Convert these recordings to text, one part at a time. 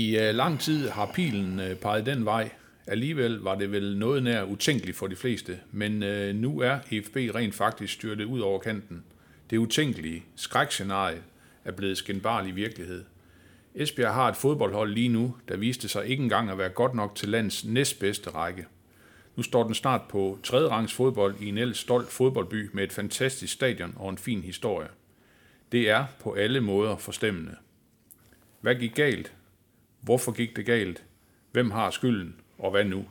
I øh, lang tid har pilen øh, peget den vej. Alligevel var det vel noget nær utænkeligt for de fleste, men øh, nu er EFB rent faktisk styrtet ud over kanten. Det utænkelige skrækscenarie er blevet skændbarlig virkelighed. Esbjerg har et fodboldhold lige nu, der viste sig ikke engang at være godt nok til lands næstbedste række. Nu står den snart på tredje rangs fodbold i en ellers stolt fodboldby med et fantastisk stadion og en fin historie. Det er på alle måder forstemmende. Hvad gik galt? Hvorfor gik det galt? Hvem har skylden? Og hvad nu?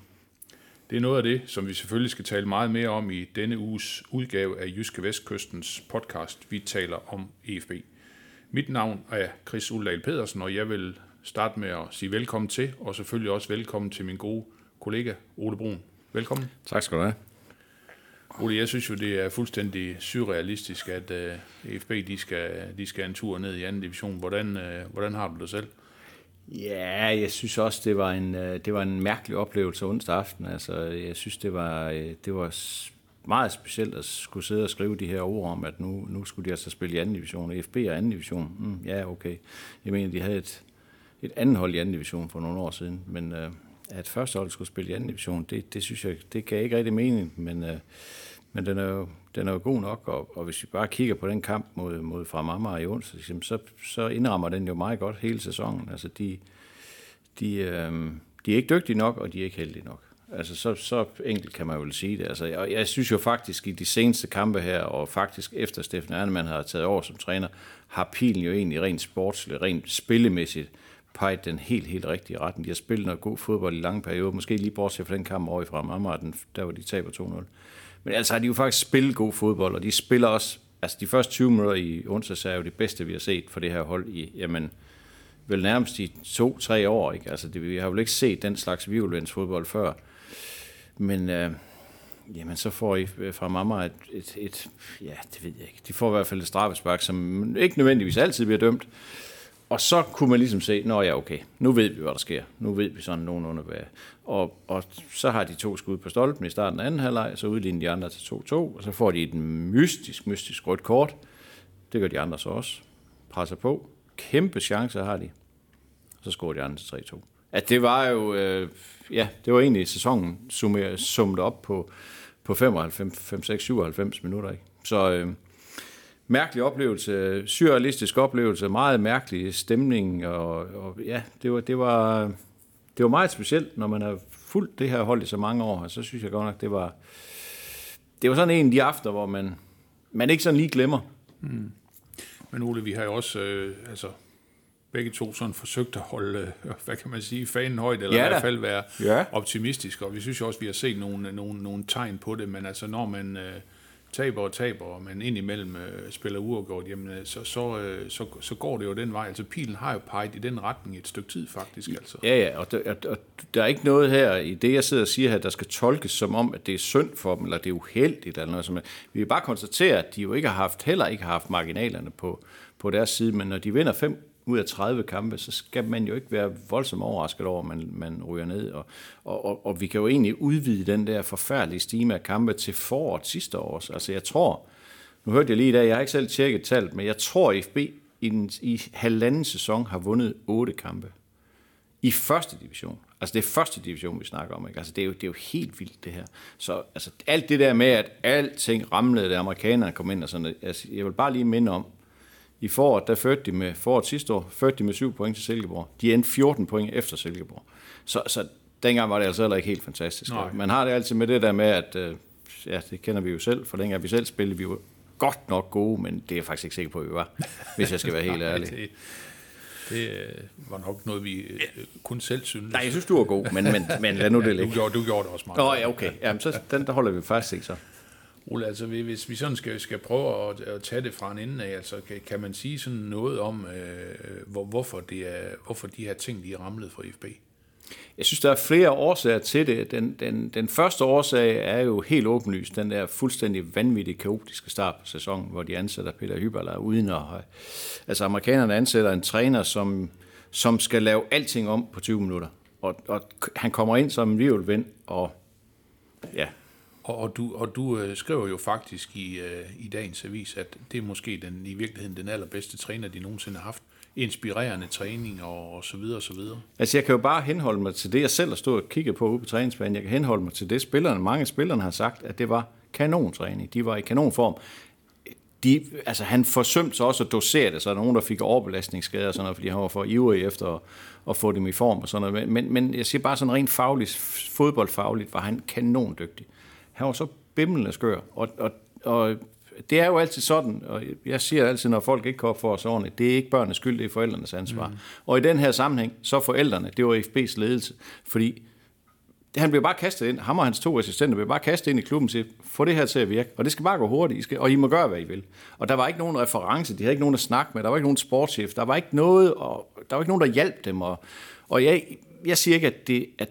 Det er noget af det, som vi selvfølgelig skal tale meget mere om i denne uges udgave af Jyske Vestkystens podcast, vi taler om EFB. Mit navn er Chris Uldal Pedersen, og jeg vil starte med at sige velkommen til, og selvfølgelig også velkommen til min gode kollega Ole Brun. Velkommen. Tak skal du have. Ole, jeg synes jo, det er fuldstændig surrealistisk, at uh, EFB de skal, de skal en tur ned i anden division. Hvordan, uh, hvordan har du det selv? Ja, jeg synes også, det var en, øh, det var en mærkelig oplevelse onsdag aften. Altså, jeg synes, det var, øh, det var meget specielt at skulle sidde og skrive de her ord om, at nu, nu skulle de altså spille i anden division. FB og anden division. Mm, ja, okay. Jeg mener, de havde et, et andet hold i anden division for nogle år siden, men øh, at første hold skulle spille i anden division, det, det synes jeg, det gav ikke rigtig mening, men, øh, men den er jo, den er jo god nok, og, og hvis vi bare kigger på den kamp mod, mod fra i onsdag, så, så indrammer den jo meget godt hele sæsonen. Altså de, de, øh, de er ikke dygtige nok, og de er ikke heldige nok. Altså, så, så enkelt kan man vel sige det. Altså, jeg, jeg synes jo faktisk, i de seneste kampe her, og faktisk efter Steffen Ernemann har taget over som træner, har pilen jo egentlig rent sportsligt, rent spillemæssigt, peget den helt, helt rigtige retning. De har spillet noget god fodbold i lange perioder, måske lige bortset fra den kamp over i fra Amager, den, der var de taber 2-0. Men altså har de jo faktisk spillet god fodbold, og de spiller også, altså de første 20 minutter i onsdags er jo det bedste, vi har set for det her hold i, jamen, vel nærmest i to-tre år. Ikke? Altså, det, vi har jo ikke set den slags violens fodbold før. Men øh, jamen, så får I øh, fra mamma et, et, et, ja, det ved jeg ikke. De får i hvert fald et straffespark, som ikke nødvendigvis altid bliver dømt. Og så kunne man ligesom se, nå ja, okay, nu ved vi, hvad der sker. Nu ved vi sådan nogenlunde, hvad. Og, og så har de to skud på stolpen i starten af anden halvleg, så udligner de andre til 2-2, og så får de et mystisk, mystisk rødt kort. Det gør de andre så også. Presser på. Kæmpe chancer har de. Så scorer de andre til 3-2. At det var jo, øh, ja, det var egentlig sæsonen summet, summet op på, på 95, 5, 6, 97 minutter. Ikke? Så øh, mærkelig oplevelse, surrealistisk oplevelse, meget mærkelig stemning, og, og ja, det var, det, var, det var meget specielt, når man har fulgt det her hold i så mange år, og så synes jeg godt nok, det var, det var sådan en af de aftener, hvor man, man ikke sådan lige glemmer. Men Ole, vi har jo også, øh, altså, begge to sådan forsøgt at holde, øh, hvad kan man sige, fanen højt, eller Ja i hvert fald være ja. optimistisk, og vi synes jo også, vi har set nogle, nogle, nogle tegn på det, men altså, når man øh, taber og taber, og man indimellem øh, spiller uafgjort, jamen, øh, så, så, øh, så, så går det jo den vej. Altså, pilen har jo peget i den retning et stykke tid, faktisk, altså. Ja, ja, og der, og der er ikke noget her i det, jeg sidder og siger her, der skal tolkes som om, at det er synd for dem, eller det er uheldigt, eller noget som. Vi vil bare konstatere, at de jo ikke har haft, heller ikke har haft marginalerne på, på deres side, men når de vinder fem ud af 30 kampe, så skal man jo ikke være voldsomt overrasket over, at man, man ryger ned. Og, og, og, og vi kan jo egentlig udvide den der forfærdelige stime af kampe til foråret sidste år. også. Altså jeg tror, nu hørte jeg lige i dag, jeg har ikke selv tjekket tallet, men jeg tror, FB i, den, i halvanden sæson har vundet otte kampe i første division. Altså det er første division, vi snakker om. Ikke? Altså det er, jo, det er jo helt vildt det her. Så altså, alt det der med, at alting ramlede, da amerikanerne kom ind og sådan noget, altså, jeg vil bare lige minde om, i foråret, der førte de med, foråret sidste år, førte de med 7 point til Silkeborg. De endte 14 point efter Silkeborg. Så, så dengang var det altså heller ikke helt fantastisk. Nej. Man har det altid med det der med, at øh, ja, det kender vi jo selv, for dengang vi selv spillede, vi var godt nok gode, men det er jeg faktisk ikke sikker på, at vi var, hvis jeg skal være helt ærlig. det, det øh, var nok noget, vi øh, kun selv synes. Nej, jeg synes, du var god, men, men, men lad nu det du ligge. gjorde, du gjorde det også meget. Nå, ja, okay. Jamen, så den, der holder vi faktisk ikke så. Ole, altså vi- hvis vi sådan skal, skal prøve at, at tage det fra en ende af, altså kan, kan man sige sådan noget om, øh, hvor, hvorfor, det er, hvorfor de her ting, de er ramlet fra FB? Jeg synes, der er flere årsager til det. Den, den, den første årsag er jo helt åbenlyst, den der fuldstændig vanvittige, kaotiske start på sæsonen, hvor de ansætter Peter Hyberler uden at. Altså, amerikanerne ansætter en træner, som, som skal lave alting om på 20 minutter. Og, og han kommer ind som en virvelvind, og ja, og, og du, og du øh, skriver jo faktisk i, øh, i dagens avis, at det er måske den, i virkeligheden den allerbedste træner, de nogensinde har haft. Inspirerende træning og, og så videre og så videre. Altså, jeg kan jo bare henholde mig til det, jeg selv har stået og kigget på ude på træningsbanen. Jeg kan henholde mig til det, spillerne, mange af spillerne har sagt, at det var kanontræning. De var i kanonform. De, altså, han forsømte sig også at dosere det, så er der nogen, der fik overbelastningsskader og sådan noget, fordi han var for ivrig efter at, at få dem i form og sådan noget. Men, men, jeg siger bare sådan rent fagligt, fodboldfagligt, var han kanondygtig. Han var så bimlende skør, og, og, og det er jo altid sådan, og jeg siger altid, når folk ikke kan opføre sig ordentligt, det er ikke børnenes skyld, det er forældrenes ansvar. Mm. Og i den her sammenhæng, så forældrene, det var FB's ledelse, fordi han blev bare kastet ind, ham og hans to assistenter blev bare kastet ind i klubben sige, få det her til at virke, og det skal bare gå hurtigt, I skal, og I må gøre, hvad I vil. Og der var ikke nogen reference, de havde ikke nogen at snakke med, der var ikke nogen sportschef, der var ikke noget, og der var ikke nogen, der hjalp dem, og, og jeg, jeg siger ikke, at det, at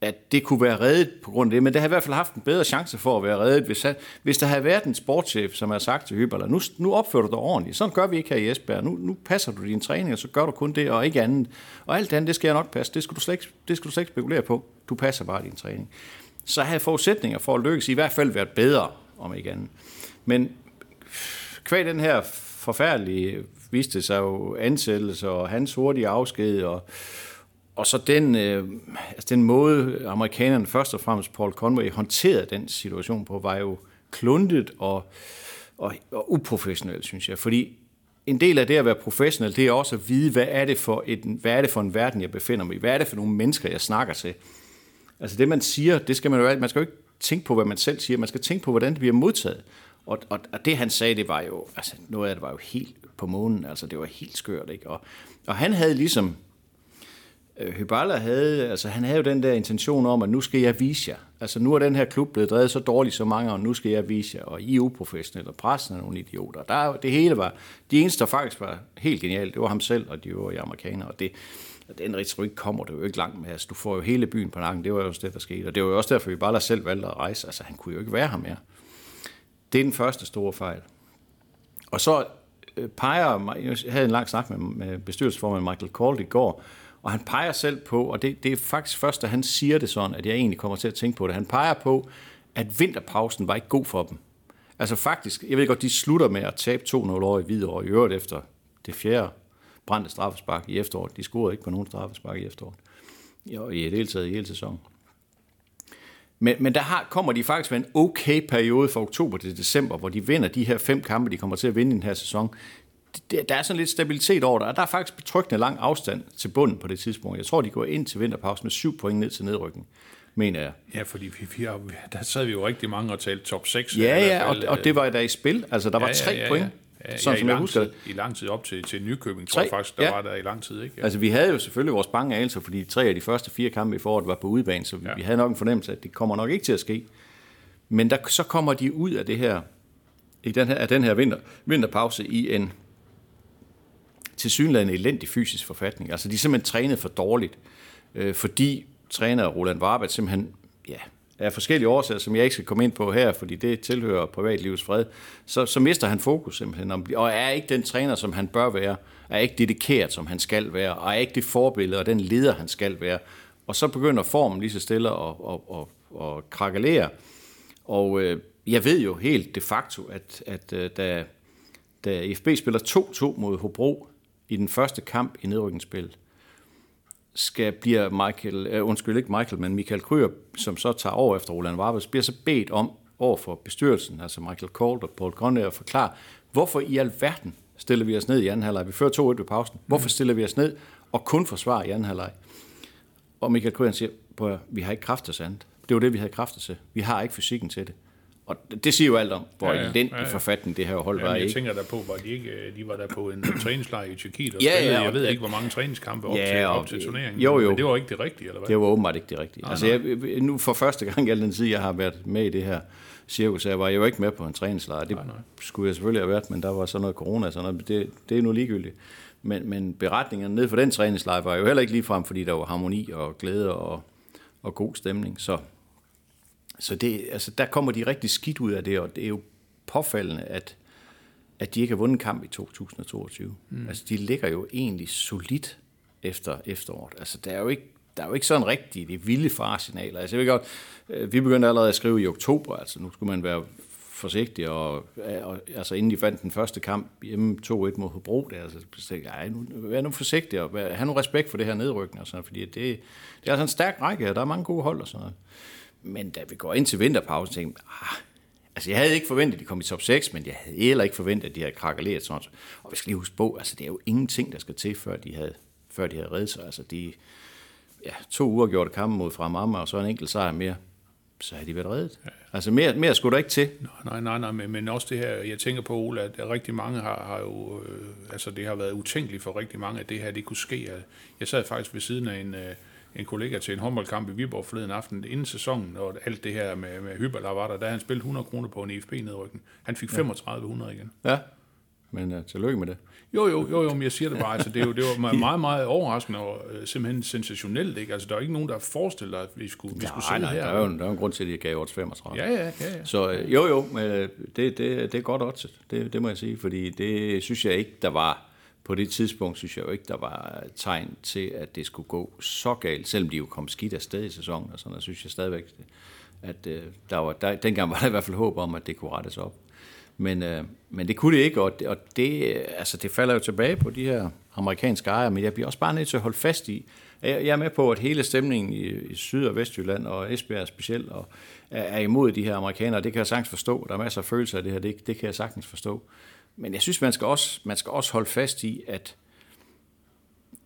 at det kunne være reddet på grund af det, men det har i hvert fald haft en bedre chance for at være reddet, hvis, han, hvis der havde været en sportschef, som har sagt til Hyberler, nu, nu opfører du dig ordentligt, sådan gør vi ikke her i Esbjerg, nu, nu passer du din træning, og så gør du kun det, og ikke andet. Og alt andet, det skal jeg nok passe, det skal du slet ikke, det skal du slet ikke spekulere på, du passer bare din træning. Så havde forudsætninger for at lykkes i hvert fald været bedre, om ikke andet. Men kvæg den her forfærdelige, viste sig jo ansættelse, og hans hurtige afsked, og og så den, øh, altså den måde, amerikanerne først og fremmest Paul Conway håndterede den situation på, var jo kluntet og, og, og uprofessionelt, synes jeg. Fordi en del af det at være professionel, det er også at vide, hvad er, det for et, hvad er det for en verden, jeg befinder mig i? Hvad er det for nogle mennesker, jeg snakker til? Altså det, man siger, det skal man jo man skal jo ikke tænke på, hvad man selv siger, man skal tænke på, hvordan det bliver modtaget. Og, og, og det, han sagde, det var jo, altså noget af det var jo helt på månen, altså det var helt skørt, ikke? Og, og han havde ligesom, Øh, Hybala havde, altså han havde jo den der intention om, at nu skal jeg vise jer. Altså nu er den her klub blevet drevet så dårligt så mange og nu skal jeg vise jer. Og I er uprofessionelle, og pressen er nogle idioter. Der, det hele var, de eneste, der faktisk var helt genialt, det var ham selv, og de øvrige amerikanere. Og det, den retorik kommer det jo ikke langt med. Altså, du får jo hele byen på nakken. Det var jo også det, der skete. Og det var jo også derfor, vi bare selv valgte at rejse. Altså, han kunne jo ikke være her mere. Det er den første store fejl. Og så øh, peger, jeg havde en lang snak med, med bestyrelsesformand Michael Kold i går, og han peger selv på, og det, det er faktisk først, da han siger det sådan, at jeg egentlig kommer til at tænke på det. Han peger på, at vinterpausen var ikke god for dem. Altså faktisk, jeg ved godt, de slutter med at tabe 2-0 år i Hvidovre, i øvrigt efter det fjerde brændte straffespark i efteråret. De scorede ikke på nogen straffespark i efteråret. Jo, i det hele taget i hele sæsonen. Men, men der har, kommer de faktisk med en okay periode fra oktober til december, hvor de vinder de her fem kampe, de kommer til at vinde i den her sæson der er sådan lidt stabilitet over der. Der er faktisk betryggende lang afstand til bunden på det tidspunkt. Jeg tror, de går ind til vinterpause med syv point ned til nedrykning, mener jeg. Ja, fordi vi, vi har, der sad vi jo rigtig mange og talte top 6. Ja, ja, og, og det var der i spil. Altså, der var tre ja, ja, point. Ja, sådan, ja, som jeg husker tid, I lang tid op til, til Nykøbing, tror jeg faktisk, der ja. var der i lang tid. Ikke? Ja. Altså, vi havde jo selvfølgelig vores bange anelser, fordi tre af de første fire kampe i foråret var på udebane, så ja. vi havde nok en fornemmelse at det kommer nok ikke til at ske. Men der, så kommer de ud af det her, i den her, af den her vinter, vinterpause i en til synligheden elendig fysisk forfatning. Altså, de er simpelthen trænet for dårligt, øh, fordi træner Roland Warbat simpelthen, ja, af forskellige årsager, som jeg ikke skal komme ind på her, fordi det tilhører privatlivets fred, så, så mister han fokus simpelthen, og er ikke den træner, som han bør være, er ikke dedikeret, som han skal være, og er ikke det forbillede og den leder, han skal være. Og så begynder formen lige så stille at, at, at, at krakelere. Og øh, jeg ved jo helt de facto, at, at øh, da, da FB spiller 2-2 mod Hobro i den første kamp i nedrykningsspillet, skal bliver Michael, uh, undskyld ikke Michael, men Michael Kryer, som så tager over efter Roland Varbes, bliver så bedt om over for bestyrelsen, altså Michael Colt og Paul Grønne, at forklare, hvorfor i alverden stiller vi os ned i anden halvleg. Vi fører 2-1 ved pausen. Hvorfor stiller vi os ned og kun forsvarer i anden halvleg? Og Michael Kryer siger, at vi har ikke kræfter til andet. Det var det, vi havde kræfter til. Vi har ikke fysikken til det. Og det siger jo alt om, hvor Ja, ja, ja. elendig Ja, ja. forfatning det her hold var. Jamen, jeg Ikke? tænker der på, hvor de ikke, øh, de var der på en træningslejr i Tyrkiet og Ja, spillede, ja, jeg ved ikke, hvor mange træningskampe op, Ja, til, op til turneringen. jo, jo. Men det var ikke det rigtige, eller hvad? Det var åbenbart ikke det rigtige. Altså, jeg, nu for første gang i al den tid, jeg har været med i det her cirkus, jeg var jo ikke med på en træningslejr. Det Nej, nej. skulle jeg selvfølgelig have været, men der var så noget corona, og sådan noget. Det, det er nu ligegyldigt. Men, men beretningerne ned for den træningslejr var jo heller ikke ligefrem, fordi der var harmoni og glæde og, og god stemning. Så, så det, altså, der kommer de rigtig skidt ud af det, og det er jo påfaldende, at, at de ikke har vundet en kamp i 2022. Mm. Altså, de ligger jo egentlig solidt efter efteråret. Altså, der er jo ikke, der er jo ikke sådan rigtig det vilde faresignaler. Altså, jeg ved godt, øh, vi begyndte allerede at skrive i oktober, altså nu skulle man være forsigtig, og, og altså inden de fandt den første kamp hjemme 2-1 mod Hobro, der, altså, så tænkte jeg, "Ej, nu, vær nu forsigtig, og have nu respekt for det her nedrykning, og sådan, fordi det, det er altså en stærk række, og der er mange gode hold og sådan noget. Men da vi går ind til vinterpausen, tænkte jeg, ah, altså jeg havde ikke forventet, at de kom i top 6, men jeg havde heller ikke forventet, at de havde krakaleret sådan. Og vi skal lige huske på, altså det er jo ingenting, der skal til, før de havde, før de havde reddet sig. Altså de, ja, to uger gjorde kampe mod fra Mamma, og så en enkelt sejr mere, så havde de været reddet. Altså mere, mere skulle der ikke til. Nej, nej, nej, men, men også det her, jeg tænker på, Ole, at rigtig mange har, har jo, øh, altså det har været utænkeligt for rigtig mange, at det her, det kunne ske. Jeg- Jeg sad faktisk ved siden af en, øh, en kollega til en håndboldkamp i Viborg forleden aften, inden sæsonen, og alt det her med, med Hyber, der var der, der han spillet 100 kroner på en EFB-nedrykning. Han fik 3500 igen. Ja, men uh, tillykke med det. Jo, jo, jo, jo, men jeg siger det bare, altså, det, er jo, det var meget, meget overraskende og øh, simpelthen sensationelt, ikke? Altså, der er ikke nogen, der forestiller, at vi skulle, vi skulle sidde nej, her. der er, jo, der er jo en grund til, at de gav odds 35. Ja, ja, ja, ja. Så øh, jo, jo, men det, det, det er godt oddset, det, det må jeg sige, fordi det synes jeg ikke, der var, på det tidspunkt synes jeg jo ikke, der var tegn til, at det skulle gå så galt, selvom de jo kom skidt afsted i sæsonen, og sådan og synes jeg stadigvæk, at øh, der var, der, dengang var der i hvert fald håb om, at det kunne rettes op. Men, øh, men det kunne det ikke, og det, og det, altså det falder jo tilbage på de her amerikanske ejere, men jeg bliver også bare nødt til at holde fast i, jeg jeg er med på, at hele stemningen i, i Syd- og Vestjylland, og Esbjerg specielt, og er, er imod de her amerikanere. Det kan jeg sagtens forstå. Der er masser af følelser af det her. Det, det kan jeg sagtens forstå. Men jeg synes, man skal, også, man skal også holde fast i, at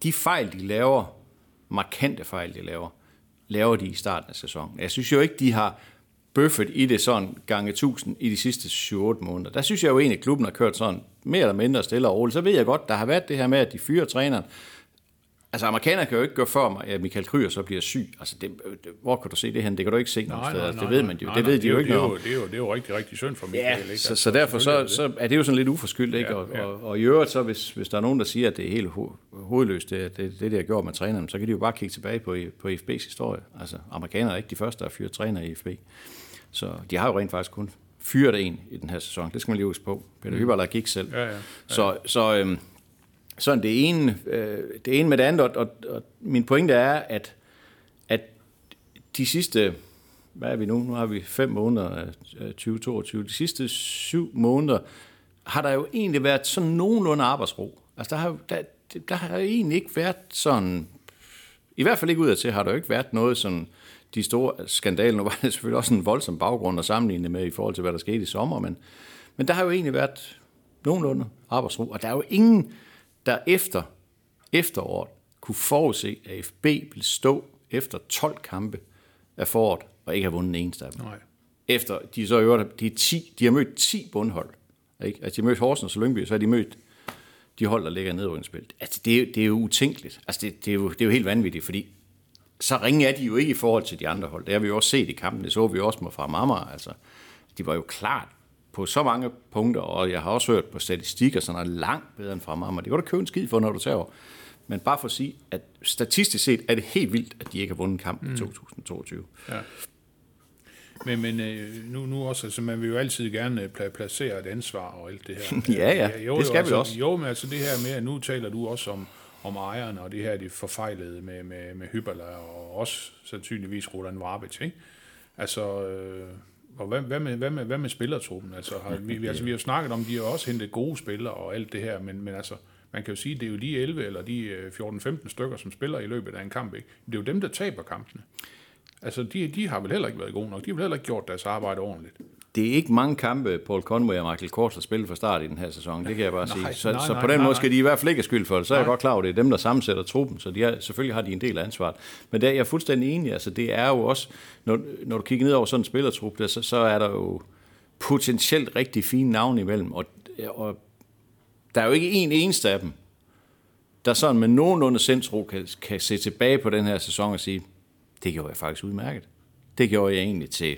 de fejl, de laver, markante fejl, de laver, laver de i starten af sæsonen. Jeg synes jo ikke, de har bøffet i det sådan gange 1000 i de sidste 7-8 måneder. Der synes jeg jo egentlig, at klubben har kørt sådan mere eller mindre stille og roligt. Så ved jeg godt, der har været det her med, at de fyrer træneren. Altså, amerikanere kan jo ikke gøre for mig, at Michael Kryer så bliver syg. Altså, det, det, hvor kan du se det hen? Det kan du ikke se nogen steder. Altså, det ved man jo. nej, det nej, ved de jo ikke det er jo, det, er jo, det er jo rigtig, rigtig synd for Michael. Ja, ikke? så, Altså, så derfor så, er det. så er det jo sådan lidt uforskyldt, ikke? Ja, Og, ja. og, og i øvrigt så, hvis, hvis der er nogen, der siger, at det er helt ho- hovedløst, det, det, det, de har gjort med træneren, så kan de jo bare kigge tilbage på, på IFB's historie. Altså, amerikanere er ikke de første, der har fyret træner i IFB. Så de har jo rent faktisk kun fyret en i den her sæson. Det skal man lige huske på. Peter Hyberler gik selv. Mm. Ja, ja. Så, så øhm, sådan det ene, øh, det ene med det andet, og, og, og min pointe er, at, at de sidste, hvad er vi nu? Nu har vi fem måneder øh, øh, af 2022. De sidste syv måneder har der jo egentlig været sådan nogenlunde arbejdsro. Altså der har, der, der har egentlig ikke været sådan, i hvert fald ikke udadtil, har der jo ikke været noget sådan, de store skandaler. Nu var det selvfølgelig også en voldsom baggrund at sammenligne med i forhold til, hvad der skete i sommer, men, men der har jo egentlig været nogenlunde arbejdsro, og der er jo ingen, der efter efteråret kunne forudse, at FB ville stå efter 12 kampe af foråret, og ikke have vundet en eneste af dem. Nej. Efter, de så øvrigt, de, er 10, de har mødt 10 bundhold. Ikke? Altså, de har mødt Horsens og Lyngby, så har de mødt de hold, der ligger nede i spil. Altså, det, er, det er jo utænkeligt. Altså, det, det, er jo, det er jo helt vanvittigt, fordi så ringe er de jo ikke i forhold til de andre hold. Det har vi jo også set i kampen. Det så vi også med fra Marmar. Altså, de var jo klart på så mange punkter, og jeg har også hørt på statistikker, sådan er langt bedre end fra Marmar. Det kan du købe en skid for, når du tager over. Men bare for at sige, at statistisk set er det helt vildt, at de ikke har vundet kampen i 2022. Ja. Men, men øh, nu, nu også, altså man vil jo altid gerne pla- placere et ansvar og alt det her. Ja, ja, det skal vi altså, også. Jo, men altså det her med, at nu taler du også om, om ejerne, og det her, de forfejlede med, med, med Hyberla, og også sandsynligvis Roland Varbic, ikke? Altså, øh, og hvad, hvad, med, hvad, med, hvad med spillertruppen? Altså, har, vi, vi, altså, vi har snakket om, de har også hentet gode spillere og alt det her, men, men altså, man kan jo sige, det er jo de 11 eller de 14-15 øh, stykker, som spiller i løbet af en kamp, ikke? Det er jo dem, der taber kampene. Altså, de, de har vel heller ikke været gode nok. De har vel heller ikke gjort deres arbejde ordentligt. Det er ikke mange kampe, Paul Conway og Michael Kors har spillet fra start i den her sæson, det kan jeg bare sige. Nej, Så, nej, så nej, på den nej, måde nej. skal de i hvert fald ikke have skyld for det. Så er jeg godt klar over, det er dem, der sammensætter truppen, så de er, selvfølgelig har de en del af ansvaret. Men der er jeg fuldstændig enig, altså det er jo også, når, når du kigger ned over sådan en spillertrup, der, så, så er der jo potentielt rigtig fine navne imellem, og, og der er jo ikke en eneste af dem, der sådan med nogenlunde sindsro kan, kan se tilbage på den her sæson og sige, det gjorde jeg faktisk udmærket. Det gjorde jeg egentlig til,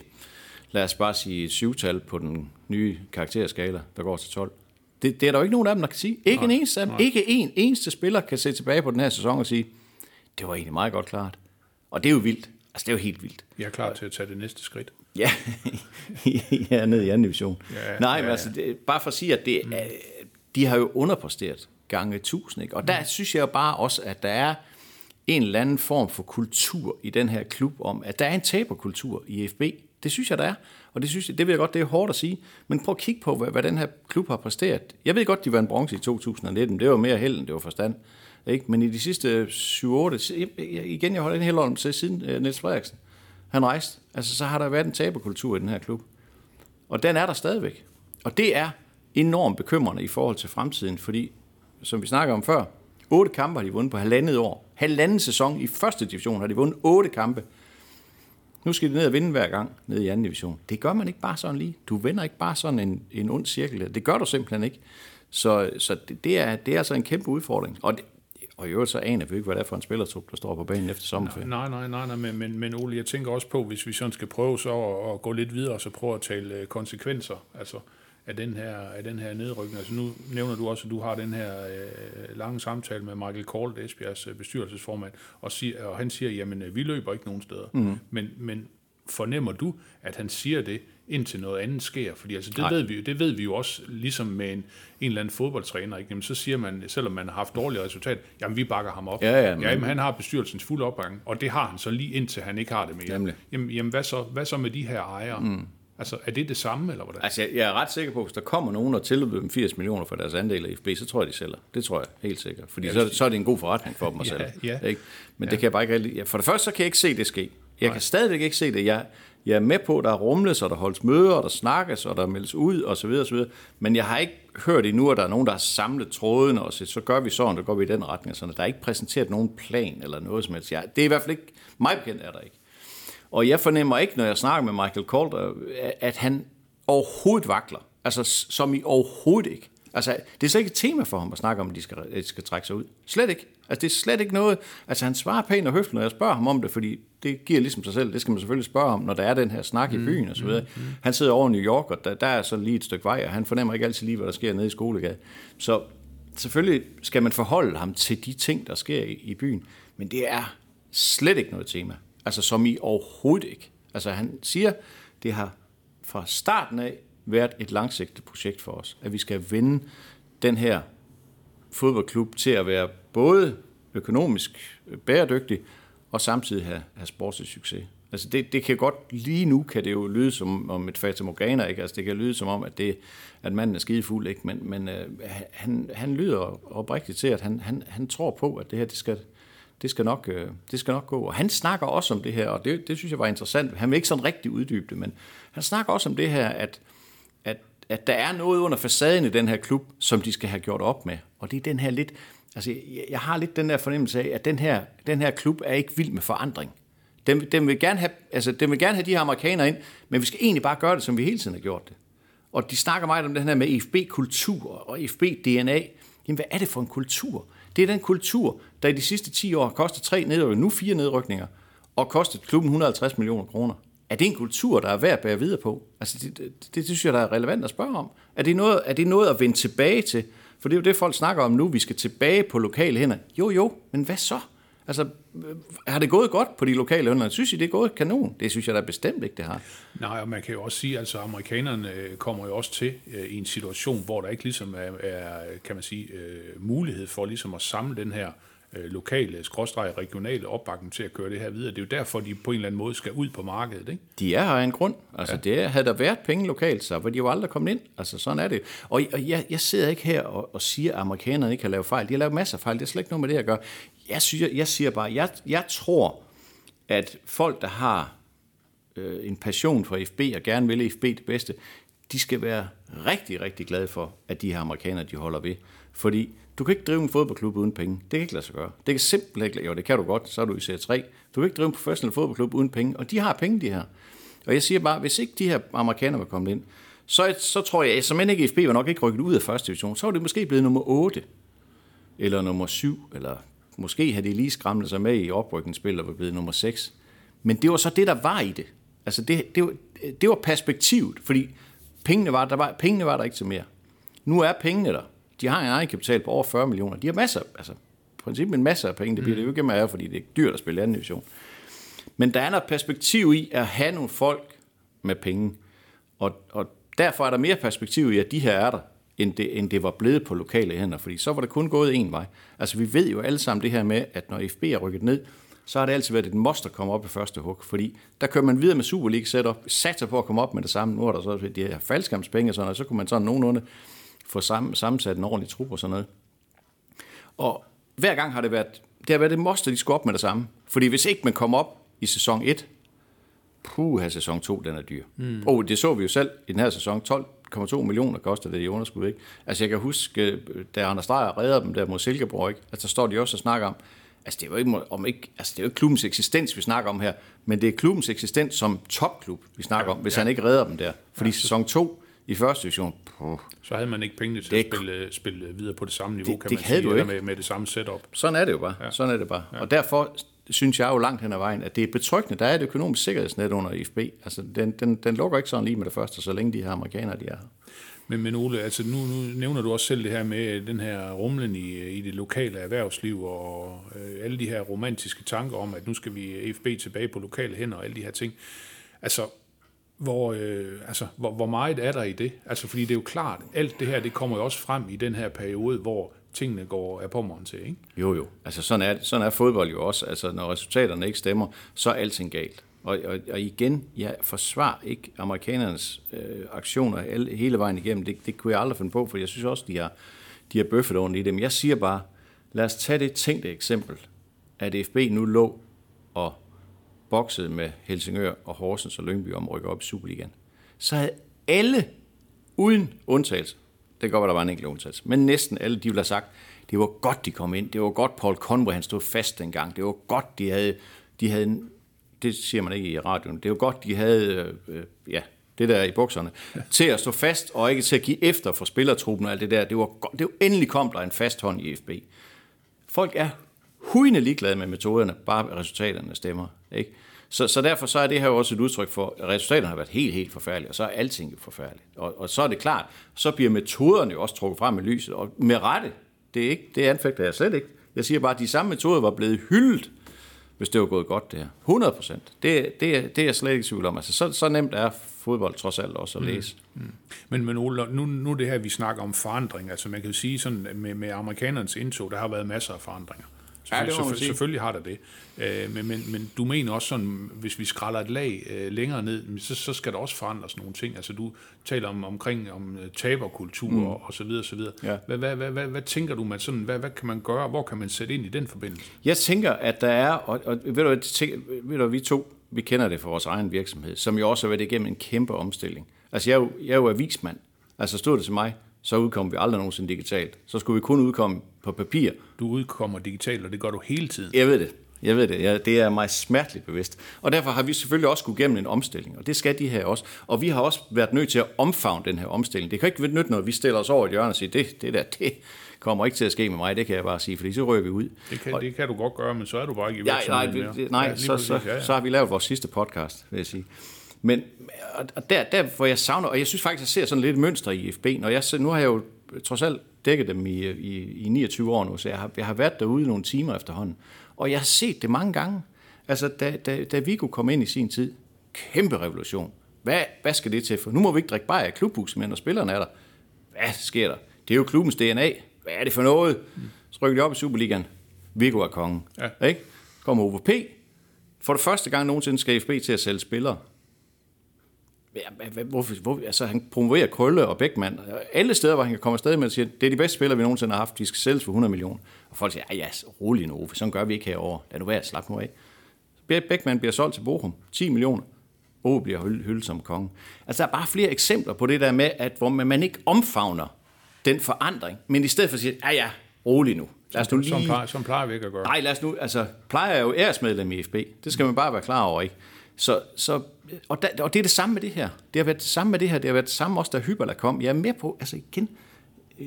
lad os bare sige, syvtal på den nye karakterskala, der går til 12. Det, det er der jo ikke nogen af dem, der kan sige. Ikke nej, en eneste af dem, ikke en eneste spiller kan se tilbage på den her sæson og sige, det var egentlig meget godt klart. Og det er jo vildt. Altså, det er jo helt vildt. Jeg er klar til at tage det næste skridt. Ja, ja ned i anden division. Ja, Nej, men ja. altså, det, bare for at sige, at det, mm. de har jo underpræsteret gange tusind. Ikke? Og der Mm. synes jeg jo bare også, at der er en eller anden form for kultur i den her klub om, at der er en taberkultur i FB. Det synes jeg, der er. Og det, synes jeg, det ved jeg godt, det er hårdt at sige. Men prøv at kigge på, hvad, hvad den her klub har præsteret. Jeg ved godt, de var en bronze i 2019. Det var mere held, end det var forstand. Ikke? Men i de sidste 7-8, igen, jeg holder en hel om til siden uh, Niels Frederiksen, han rejste. Altså, så har der været en taberkultur i den her klub. Og den er der stadigvæk. Og det er enormt bekymrende i forhold til fremtiden, fordi, som vi snakker om før, otte kampe har de vundet på halvandet år. Halvanden sæson i første division har de vundet otte kampe. Nu skal de ned og vinde hver gang ned i anden division. Det gør man ikke bare sådan lige. Du vender ikke bare sådan en, en ond cirkel. Det gør du simpelthen ikke. Så, så det, det, er, det er altså en kæmpe udfordring. Og, det, og i øvrigt så aner vi ikke, hvad det er for en spillertrup, der står på banen efter sommerferien. Nej, nej, nej, nej men, men, men Ole, jeg tænker også på, hvis vi sådan skal prøve så at, at gå lidt videre, så prøve at tale øh, konsekvenser altså, af, den her, af den her nedrykning. Altså nu nævner du også, at du har den her øh, lange samtale med Michael Kold, Esbjergs øh, bestyrelsesformand, og, siger, og han siger, jamen øh, vi løber ikke nogen steder. Mm. Men, men fornemmer du, at han siger det, indtil noget andet sker? Fordi altså, det, ved vi, jo- det ved vi jo også, ligesom med en, en eller anden fodboldtræner, ikke? Jamen, så siger man, selvom man har haft dårlige resultat, jamen vi bakker ham op. Ja, ja, men- jamen, han har bestyrelsens fulde opbakning, og det har han så lige indtil han ikke har det mere. Jamen, jamen hvad, så, hvad så med de her ejere? Mm. Altså, er det det samme, eller hvordan? Altså, jeg, jeg er ret sikker på, at hvis der kommer nogen og tilbyder dem 80 millioner for deres andel af FB, så tror jeg, de sælger. Det tror jeg helt sikkert. Fordi så, så er det en god forretning for dem at Ja, sælge. ja. Ikke? Men det kan jeg bare ikke rigtig... ja, For det første, så kan jeg ikke se det ske. Jeg kan stadigvæk ikke se det. Jeg, jeg er med på, at der er rumles, og der holdes møder, og der snakkes, og der meldes ud, og så videre, og så videre. Men jeg har ikke hørt endnu, at der er nogen, der har samlet tråden og sagt, så gør vi sådan, så går vi i den retning. og Sådan. Der er ikke præsenteret nogen plan eller noget som helst. Jeg, det er i hvert fald ikke... Mig bekendt er der ikke. Og jeg fornemmer ikke, når jeg snakker med Michael Calder, at han overhovedet vakler. Altså, som i overhovedet ikke. Altså, det er slet ikke et tema for ham at snakke om, at de skal, at de skal trække sig ud. Slet ikke. Altså, det er slet ikke noget... Altså, han svarer pænt og høfligt, når jeg spørger ham om det, fordi det giver ligesom sig selv. Det skal man selvfølgelig spørge om, når der er den her snak i byen og så videre. Han sidder over i New York, og der, der er så lige et stykke vej, og han fornemmer ikke altid lige, hvad der sker nede i skolegade. Så selvfølgelig skal man forholde ham til de ting, der sker i, i byen, men det er slet ikke noget tema. Altså, som i overhovedet ikke. Altså, han siger, det har fra starten af været et langsigtet projekt for os, at vi skal vende den her fodboldklub til at være både økonomisk øh, bæredygtig og samtidig have, have sportslig succes. Altså det, det kan godt, lige nu kan det jo lyde som om et Fata Morgana, ikke? Altså det kan lyde som om, at, det, at manden er skidefuld, ikke? Men, men øh, han, han lyder oprigtigt til, at han, han, han tror på, at det her, det skal, det skal, nok, øh, det skal nok gå. Og han snakker også om det her, og det, det synes jeg var interessant. Han vil ikke sådan rigtig uddybe det, men han snakker også om det her, at, at, at der er noget under facaden i den her klub, som de skal have gjort op med. Og det er den her lidt, altså jeg, jeg har lidt den der fornemmelse af, at den her, den her klub er ikke vild med forandring. Den, den, vil gerne have, altså, den vil gerne have de her amerikanere ind, men vi skal egentlig bare gøre det, som vi hele tiden har gjort det. Og de snakker meget om den her med IFB-kultur og IFB-DNA. Jamen, hvad er det for en kultur? Det er den kultur, der i de sidste 10 år har kostet tre nedrykninger, nu fire nedrykninger, og kostet klubben 150 millioner kroner. Er det en kultur, der er værd at bære videre på? Altså, det, det, det, det synes jeg, der er relevant at spørge om. Er det, noget, er det noget at vende tilbage til? For det er jo det, folk snakker om nu. Vi skal tilbage på lokale hænder. Jo, jo, men hvad så? Altså, øh, har det gået godt på de lokale hænder? Synes I, det er gået kanon? Det synes jeg da bestemt ikke, det har. Nej, og man kan jo også sige, at altså, amerikanerne øh, kommer jo også til øh, i en situation, hvor der ikke ligesom er, er kan man sige, øh, mulighed for ligesom at samle den her øh, lokale, skråstreg, regionale opbakning til at køre det her videre. Det er jo derfor, de på en eller anden måde skal ud på markedet, ikke? De er her af en grund. Altså, ja. det havde der været penge lokalt, så var de jo aldrig kommet ind. Altså, sådan er det. Og, og jeg, jeg sidder ikke her og, og siger, at amerikanerne ikke kan lave fejl. De har lavet masser af fejl. Det er slet ikke noget med det at gøre. Jeg, synes, jeg siger bare, jeg, jeg tror, at folk, der har øh, en passion for FB og gerne vil FB det bedste, de skal være rigtig, rigtig glade for, at de her amerikanere, de holder ved. Fordi du kan ikke drive en fodboldklub uden penge. Det kan ikke lade sig gøre. Det kan simpelthen ikke Jo, det kan du godt, så er du i serie 3. Du kan ikke drive en professionel fodboldklub uden penge, og de har penge, de her. Og jeg siger bare, hvis ikke de her amerikanere var kommet ind, så, så tror jeg, som end ikke FB var nok ikke rykket ud af første division, så var det måske blevet nummer 8, eller nummer 7, eller måske havde de lige skramlet sig med i oprykningsspil og var blevet nummer 6. Men det var så det, der var i det. Altså det, det, var, det var perspektivet, fordi pengene var, der var, pengene var der ikke til mere. Nu er pengene der. De har en egen kapital på over 40 millioner. De har masser, altså i princippet en masse af penge. Det bliver det jo ikke mere af, fordi det er dyrt at spille anden division. Men der er noget perspektiv i at have nogle folk med penge. Og, og derfor er der mere perspektiv i, at de her er der, end det, end det var blevet på lokale hænder. Fordi så var det kun gået en vej. Altså vi ved jo alle sammen det her med, at når FB er rykket ned, så har det altid været et must at komme op i første hug. Fordi der kører man videre med Superliga setup, satser på at komme op med det samme. Nu er der så de her faldskærmspenge og sådan noget, så kunne man sådan nogenlunde få sammen, sammensat en ordentlig trup og sådan noget. Og hver gang har det været, det har været et must, at de skulle op med det samme. Fordi hvis ikke man kommer op i sæson 1, puh, her sæson 2, den er dyr. Mm. Og det så vi jo selv i den her sæson. 12,2 millioner koster det i underskud, ikke? Altså jeg kan huske, da Anders Dreyer redder dem der mod Silkeborg, ikke? Altså der står de også og snakker om, altså det er jo ikke, om ikke, altså det er jo ikke klubbens eksistens, vi snakker om her, men det er klubbens eksistens som topklub, vi snakker om, hvis ja. han ikke redder dem der. Fordi ja. sæson 2 i første division, puh, Så havde man ikke pengene til Det- at spille, spille videre på det samme niveau, Det- kan det man havde sige, du ikke. med, med det samme setup. Sådan er det jo bare. Ja. Sådan er det bare. Ja. Og derfor synes jeg jo langt hen ad vejen, at det er betryggende. Der er et økonomisk sikkerhedsnet under IFB. Altså, den, den, den lukker ikke sådan lige med det første, så længe de her amerikanere, de er her. Men, men Ole, altså nu, nu nævner du også selv det her med den her rumlen i, i det lokale erhvervsliv og øh, alle de her romantiske tanker om, at nu skal vi FB tilbage på lokale hænder og alle de her ting. Altså, hvor, øh, altså hvor, hvor meget er der i det? Altså, fordi det er jo klart, alt det her, det kommer jo også frem i den her periode, hvor tingene går af pommeren til, ikke? Jo, jo. Altså, sådan er, sådan er fodbold jo også. Altså, når resultaterne ikke stemmer, så er alting galt. Og, og, og igen, jeg forsvarer ikke amerikanernes øh, aktioner alle, hele vejen igennem. Det, det kunne jeg aldrig finde på, for jeg synes også, de har, de har bøffet ordentligt i det. Men jeg siger bare, lad os tage det tænkte eksempel, at FB nu lå og boksede med Helsingør og Horsens og Lyngby om at rykke op i Superligaen. Så havde alle, uden undtagelse, det kan godt være, der var en enkelt undtagelse, men næsten alle, de ville have sagt, det var godt, de kom ind. Det var godt, Paul Conway, han stod fast dengang. Det var godt, de havde, de havde en- det siger man ikke i radioen, det var godt, de havde, øh, ja, det der i bukserne, til at stå fast og ikke til at give efter for spillertruppen og alt det der. Det var, godt, det var endelig kom der en fast hånd i FB. Folk er hujende ligeglade med metoderne, bare resultaterne stemmer. Ikke? Så, så derfor så er det her også et udtryk for, at resultaterne har været helt, helt forfærdelige, og så er alting jo forfærdeligt. Og, og så er det klart, så bliver metoderne jo også trukket frem i lyset, og med rette, det, er ikke, det anfægter jeg slet ikke. Jeg siger bare, at de samme metoder var blevet hyldet, hvis det var gået godt det her. 100 procent. Det, det, er- det er jeg slet ikke i tvivl om. Altså, så, så nemt er fodbold trods alt også at læse. Men, men Ole, nu, nu er det her, vi snakker om forandring. Altså man kan jo sige sådan, med, med amerikanernes indtog, der har været masser af forandringer. Ja, det man Selvfølgelig, selvfølgelig har der det. Øh, men, men, men du mener også sådan, hvis vi skræller et lag øh, længere ned, så, så skal der også forandres nogle ting. Altså du taler om, omkring om øh, taberkultur mm. og, og så videre, så videre. Ja. Hvad, hvad, hvad, hvad, hvad tænker du, man sådan, hvad, hvad kan man gøre, hvor kan man sætte ind i den forbindelse? Jeg tænker, at der er, og, og ved, du, tænker, ved du, vi to, vi kender det fra vores egen virksomhed, som jo også har været igennem en kæmpe omstilling. Altså, jeg er jo, jeg er jo avismand. Altså, stod det til mig, så udkom vi aldrig nogensinde digitalt. Så skulle vi kun udkomme på papir. Du udkommer digitalt, og det gør du hele tiden. Jeg ved det. Jeg ved det. Jeg, det er mig smerteligt bevidst. Og derfor har vi selvfølgelig også skulle gennem en omstilling, og det skal de her også. Og vi har også været nødt til at omfavne den her omstilling. Det kan ikke nytte noget, at vi stiller os over et hjørne og siger, det, det der, det kommer ikke til at ske med mig, det kan jeg bare sige, fordi så rører vi ud. Det kan, det kan du godt gøre, men så er du bare ikke i Ja, nej, virksomheden det, mere. det, nej Ja, ja, så, så, ja, ja. så har vi lavet vores sidste podcast, vil jeg sige. Men og- der, der, hvor jeg savner, og jeg synes faktisk, jeg ser sådan lidt mønster i FB, når jeg, nu har jeg jo trods alt dækket dem i, i, i 29 år nu, så jeg har, jeg har været derude nogle timer efterhånden, og jeg har set det mange gange. Altså, da, da, da Viggo kom ind i sin tid, kæmpe revolution. Hvad, hvad skal det til for? Nu må vi ikke drikke bajer i klubhuset, men når spillerne er der, hvad sker der? Det er jo klubbens DNA. Hvad er det for noget? Så rykker de op i Superligaen. Viggo er kongen. Ja. Ikke? Kommer Ove P. For det første gang nogensinde skal FB til at sælge spillere. Ja, hvorfor, hvor, altså, han promoverer Krølle og Bækman. Alle steder, hvor han kan komme afsted med at sige, det er de bedste spillere, vi nogensinde har haft. De skal sælges for 100 millioner. Og folk siger, ja, ja, rolig nu, for sådan gør vi ikke herovre. Lad nu være, slap nu af. Bækman bliver solgt til Bochum. 10 millioner. Ove bliver hyldet, som konge. Altså, der er bare flere eksempler på det der med, at hvor man, ikke omfavner den forandring, men i stedet for at sige, ja, ja, rolig nu. Lad os nu lige plejer, sådan plejer vi ikke at gøre. Nej, lad os nu, altså, plejer er jo æresmedlem i FB. Det skal man bare være klar over, ikke? Så, så, og, da, og det er det samme med det her. Det har været det samme med det her. Det har været det samme også, da Hyberla kom. Jeg er med på, altså igen, øh,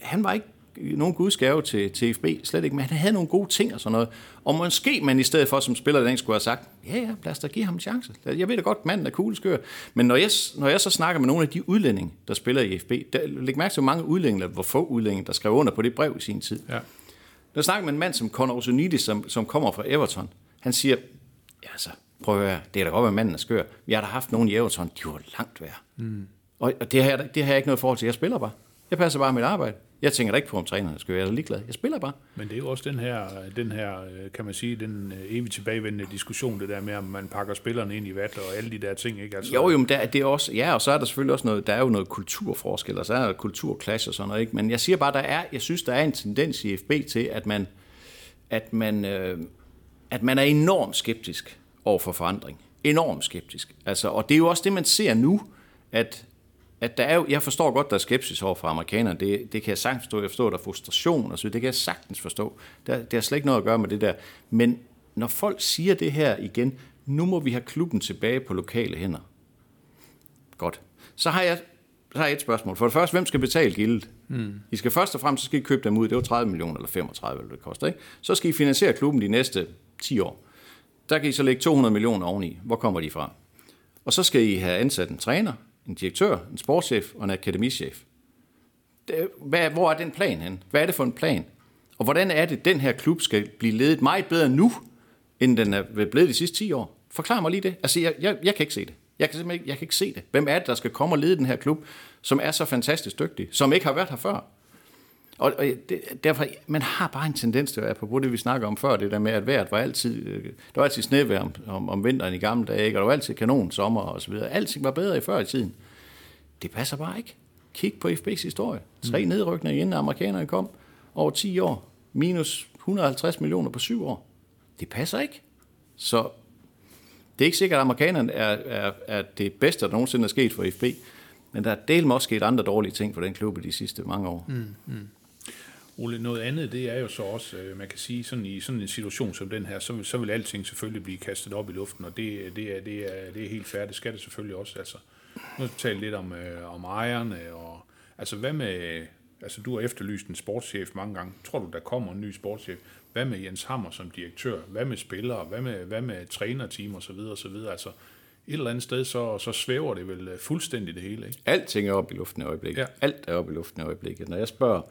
han var ikke nogen gudsgave til, til FB, slet ikke, men han havde nogle gode ting og sådan noget. Og måske man i stedet for som spiller den skulle have sagt, ja ja, lad os da give ham en chance. Jeg ved da godt, manden er kugleskør. Men når jeg, når jeg så snakker med nogle af de udlændinge, der spiller i FB, der, læg mærke til, hvor mange udlændinge, hvor få udlændinge, der skrev under på det brev i sin tid. Ja. Der snakker med en mand som Conor Osunidis, som, som kommer fra Everton. Han siger, ja altså, prøv at høre, det er da godt, at manden er skør. Jeg har da haft nogen i Everton, de var langt værre. Mm. Og, og det, har jeg, det har jeg ikke noget forhold til. Jeg spiller bare. Jeg passer bare mit arbejde. Jeg tænker da ikke på, om trænerne skal være ligeglad. Jeg spiller bare. Men det er jo også den her, den her kan man sige, den øh, evigt tilbagevendende diskussion, det der med, om man pakker spillerne ind i vat og alle de der ting, ikke? Altså, Jo, jo, men der, det er også, ja, og så er der selvfølgelig også noget, der er jo noget kulturforskel, og så er der kulturklasse og sådan noget, ikke? Men jeg siger bare, der er, jeg synes, der er en tendens i FB til, at man, at man, øh, at man er enormt skeptisk over for forandring. Enormt skeptisk. Altså, og det er jo også det, man ser nu, at at der er jo, jeg forstår godt, der er skepsis over for amerikanerne, det, det kan jeg sagtens forstå, jeg forstår, der er frustration og så det kan jeg sagtens forstå. Der, det har slet ikke noget at gøre med det der. Men når folk siger det her igen, nu må vi have klubben tilbage på lokale hænder. Godt. Så har jeg, så har jeg et spørgsmål. For det første, hvem skal betale gildet? Mm. I skal først og fremmest, så skal I købe dem ud. Det var 30 millioner eller 35, eller det koster. Ikke? Så skal I finansiere klubben de næste 10 år. Der kan I så lægge 200 millioner oveni. Hvor kommer de fra? Og så skal I have ansat en træner, en direktør, en sportschef og en akademichef. Hvad, hvor er den plan hen? Hvad er det for en plan? Og hvordan er det, den her klub skal blive ledet meget bedre nu, end den er blevet de sidste 10 år? Forklar mig lige det. Altså, jeg, jeg, jeg kan ikke se det. Jeg kan simpelthen ikke, jeg kan ikke se det. Hvem er det, der skal komme og lede den her klub, som er så fantastisk dygtig, som ikke har været her før? Og, og det, derfor, man har bare en tendens til at være på det, vi snakker om før, det der med, at vejret var altid, øh, der var altid snevejr om, om, om vinteren i gamle dage, ikke? og der var altid kanon sommer og så videre. Alting var bedre i før i tiden. Det passer bare ikke. Kig på FB's historie. Tre mm. nedrykninger inden amerikanerne kom over 10 år. Minus 150 millioner på 7 år. Det passer ikke. Så det er ikke sikkert, at amerikanerne er, er, er det bedste, der nogensinde er sket for FB. Men der er del også sket andre dårlige ting for den klub i de sidste mange år. Mm, mm. Ole, noget andet, det er jo så også, øh, man kan sige, sådan i sådan en situation som den her, så vil, så vil alting selvfølgelig blive kastet op i luften, og det, det, er, det, er, det er helt færdigt. Det skal det selvfølgelig også. Altså, nu taler lidt om, øh, om ejerne, og altså hvad med, altså du har efterlyst en sportschef mange gange. Tror du, der kommer en ny sportschef? Hvad med Jens Hammer som direktør? Hvad med spillere? Hvad med, hvad med trænerteam og så videre og så videre? Altså, et eller andet sted, så, så svæver det vel øh, fuldstændig det hele, ikke? Alting er oppe i luften i øjeblikket. Ja. Alt er oppe i luften i øjeblikket. Når jeg spørger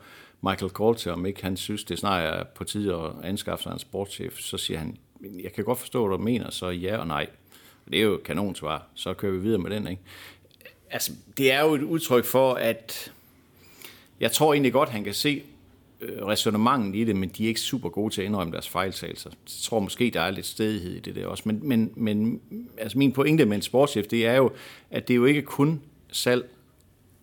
Michael Coulter, om ikke han synes, det snart er på tide at anskaffe sig en sportschef, så siger han, jeg kan godt forstå, hvad du mener, så ja og nej. Det er jo et kanonsvar, så kører vi videre med den, ikke? Altså, det er jo et udtryk for, at jeg tror egentlig godt, han kan se øh, resonemangen i det, men de er ikke super gode til at indrømme deres fejltagelser. Jeg tror måske, der er lidt stedighed i det der også. Men, men, men altså min pointe med en sportschef, det er jo, at det er jo ikke kun salg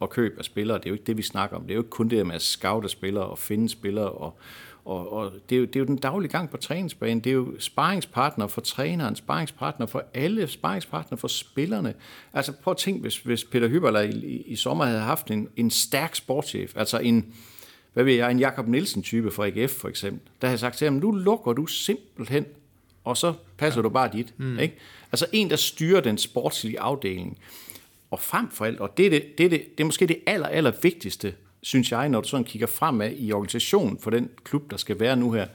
og køb af spillere. Det er jo ikke det, vi snakker om. Det er jo ikke kun det med at scoute spillere og finde spillere. Og, og, og det, er jo, det er jo den daglige gang på træningsbanen. Det er jo sparringspartner for træneren, sparringspartner for alle, sparringspartner for spillerne. Altså prøv at tænke, hvis, hvis Peter Hyberler i, i, i sommer havde haft en, en stærk sportschef, altså en, hvad ved jeg, en Jakob Nielsen-type fra AGF for eksempel, der havde sagt til ham, nu lukker du simpelthen, og så passer ja. du bare dit. Mm. Ikke? Altså en, der styrer den sportslige afdeling. Og frem for alt, og det er, det, det, er det, det er måske det aller, aller vigtigste, synes jeg, når du sådan kigger fremad i organisationen for den klub, der skal være nu her,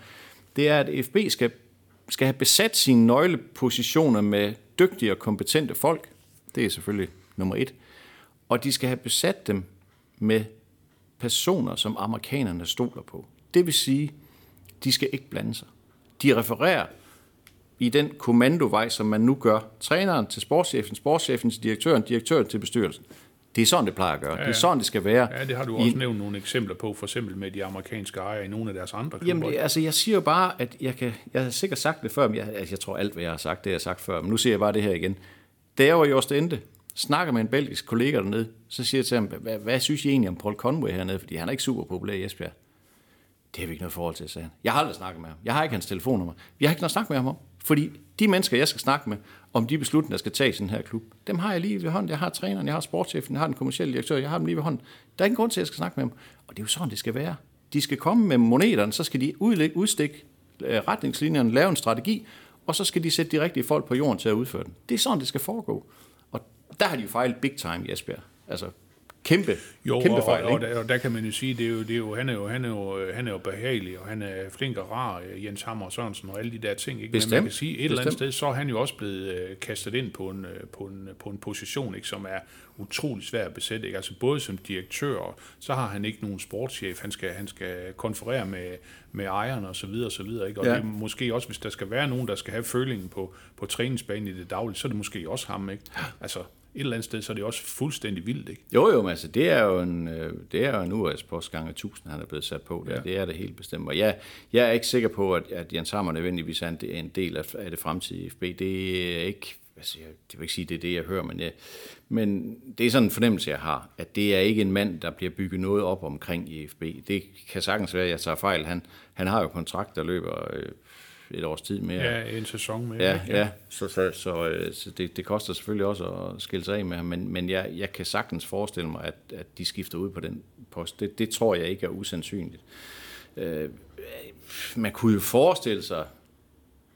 det er, at FB skal, skal have besat sine nøglepositioner med dygtige og kompetente folk. Det er selvfølgelig nummer et. Og de skal have besat dem med personer, som amerikanerne stoler på. Det vil sige, de skal ikke blande sig. De refererer i den kommandovej, som man nu gør. Træneren til sportschefen, sportschefen til direktøren, direktøren til bestyrelsen. Det er sådan, det plejer at gøre. Ja, ja. Det er sådan, det skal være. Ja, det har du også I, nævnt nogle eksempler på, for eksempel med de amerikanske ejere i nogle af deres andre klubber. Jamen, altså, jeg siger jo bare, at jeg, kan, jeg har sikkert sagt det før, men jeg, altså, jeg tror alt, hvad jeg har sagt, det har jeg sagt før, men nu siger jeg bare det her igen. Da jeg var i Ostende, snakker med en belgisk kollega dernede, så siger jeg til ham, hvad, hvad synes I egentlig om Paul Conway hernede, fordi han er ikke super populær i Esbjerg. Det har vi ikke noget forhold til, sagde han. Jeg har aldrig snakket med ham. Jeg har ikke hans telefonnummer. Jeg har ikke noget snak med ham om. Fordi de mennesker, jeg skal snakke med, om de beslutninger, der skal tages i den her klub, dem har jeg lige ved hånden. Jeg har træneren, jeg har sportschefen, jeg har den kommercielle direktør, jeg har dem lige ved hånden. Der er ingen grund til, at jeg skal snakke med dem. Og det er jo sådan, det skal være. De skal komme med moneterne, så skal de udstikke øh, retningslinjerne, lave en strategi, og så skal de sætte de rigtige folk på jorden til at udføre den. Det er sådan, det skal foregå. Og der har de jo fejlet big time i Esbjerg. Altså, kæmpe, Jo, kæmpe og, fejl, og, ikke? og, der, og der kan man jo sige, det er jo, det er jo, han, er jo, han, er jo, han er jo behagelig, og han er flink og rar, Jens Hammer Sørensen og alle de der ting. Ikke? Men man Bestemt. kan sige, et eller andet Bestemt. sted, så er han jo også blevet øh, kastet ind på en, øh, på en, på en position, ikke, som er utrolig svær at besætte. Ikke? Altså både som direktør, og så har han ikke nogen sportschef, han skal, han skal konferere med, med ejerne og så videre og så videre. Ikke? Og ja. det er måske også, hvis der skal være nogen, der skal have følingen på, på træningsbanen i det daglige, så er det måske også ham. Ikke? Altså et eller andet sted, så er det også fuldstændig vildt. Ikke? Jo, jo, men altså, det er jo en, øh, det er jo en US-post gange 1000, han er blevet sat på. Der. Ja. Det er det helt bestemt. Og jeg, jeg er ikke sikker på, at, at Jens Hammer nødvendigvis er en, er en del af, af det fremtidige FB. Det er ikke, altså, jeg, det vil ikke sige, det er det, jeg hører, men, jeg, men det er sådan en fornemmelse, jeg har, at det er ikke en mand, der bliver bygget noget op omkring i FB. Det kan sagtens være, at jeg tager fejl. Han, han har jo kontrakt, der løber øh, et års tid mere. Ja, en sæson med. Ja, ikke? ja. Så, så, så, øh, så det, det koster selvfølgelig også at skille sig af med ham, men, men jeg, jeg kan sagtens forestille mig, at, at de skifter ud på den post. Det, det tror jeg ikke er usandsynligt. Øh, man kunne jo forestille sig,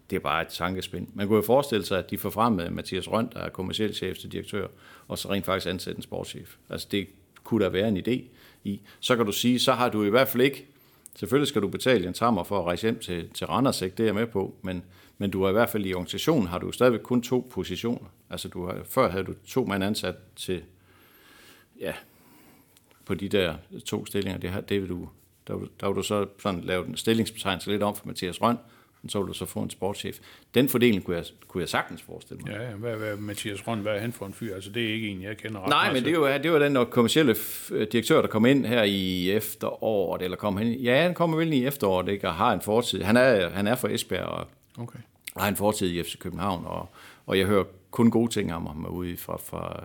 det er bare et tankespind, man kunne jo forestille sig, at de får frem med Mathias Rønt, der er kommersiel chef til direktør, og så rent faktisk ansætte en sportschef. Altså det kunne der være en idé i. Så kan du sige, så har du i hvert fald ikke Selvfølgelig skal du betale en tammer for at rejse hjem til, til Randers, ikke? det er jeg med på, men, men du har i hvert fald i organisationen, har du stadigvæk kun to positioner. Altså du har, før havde du to mand ansat til, ja, på de der to stillinger, det, har, det vil du, der, der vil du så sådan lave en stillingsbetegnelse lidt om for Mathias Røn, og så vil du så få en sportschef. Den fordeling kunne jeg, kunne jeg sagtens forestille mig. Ja, ja. Hvad, hvad, Mathias Røn, hvad er han for en fyr? Altså, det er ikke en, jeg kender ret Nej, meget men det er jo, det var den kommercielle f- direktør, der kom ind her i efteråret, eller kom han, ja, han kommer vel i efteråret, ikke, og har en fortid. Han er, han er fra Esbjerg, og Okay. har en fortid i FC København, og, og jeg hører kun gode ting om ham ude fra, fra,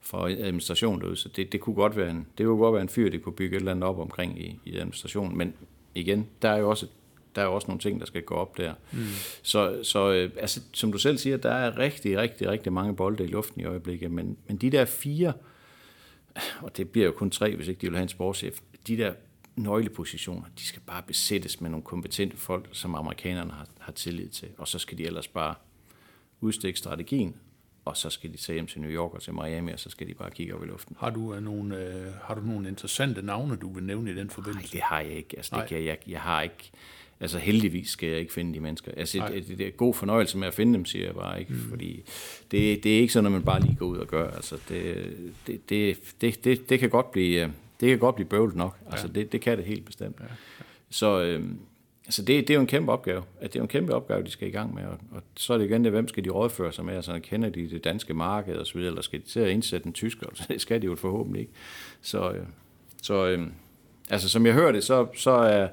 fra administrationen derude, så det, det, kunne godt være en, det kunne godt være en fyr, det kunne bygge et eller andet op omkring i, i administrationen, men igen, der er jo også der er også nogle ting, der skal gå op der. Mm. Så, så øh, altså, som du selv siger, der er rigtig, rigtig, rigtig mange bolde i luften i øjeblikket, men, men de der fire, og det bliver jo kun tre, hvis ikke de vil have en sportschef, de der nøglepositioner, de skal bare besættes med nogle kompetente folk, som amerikanerne har, har tillid til, og så skal de ellers bare udstikke strategien, og så skal de tage hjem til New York og til Miami, og så skal de bare kigge op i luften. Har du, øh, nogle, øh, har du nogle interessante navne, du vil nævne i den Nej, forbindelse? det har jeg ikke. Altså, Nej. det kan jeg, jeg har ikke. Altså heldigvis skal jeg ikke finde de mennesker. Altså, det, det, det er god fornøjelse med at finde dem, siger jeg bare ikke. Mm. Fordi det, det er ikke sådan, at man bare lige går ud og gør. Altså, det, det, det, det, det, det kan godt blive, øh, det kan godt blive bøvlet nok. Altså, det, det kan det helt bestemt. Ja. Så, øh, så det, det er jo en kæmpe opgave. At det er jo en kæmpe opgave, de skal i gang med. Og, og så er det igen det, hvem skal de rådføre sig med? Altså, kender de det danske marked og så videre, eller skal de til at indsætte en tysker? Så det skal de jo forhåbentlig ikke. Så, øh, så øh, altså, som jeg hører det, så, så, er,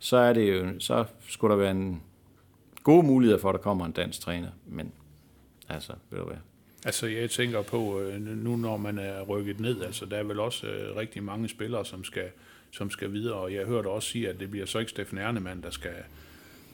så er det jo, så skulle der være en gode muligheder for, at der kommer en dansk træner. Men altså, ved du hvad? Altså, jeg tænker på, øh, nu når man er rykket ned, altså, der er vel også øh, rigtig mange spillere, som skal, som skal videre, og jeg hørte også sige, at det bliver så ikke Steffen Ernemann, der skal,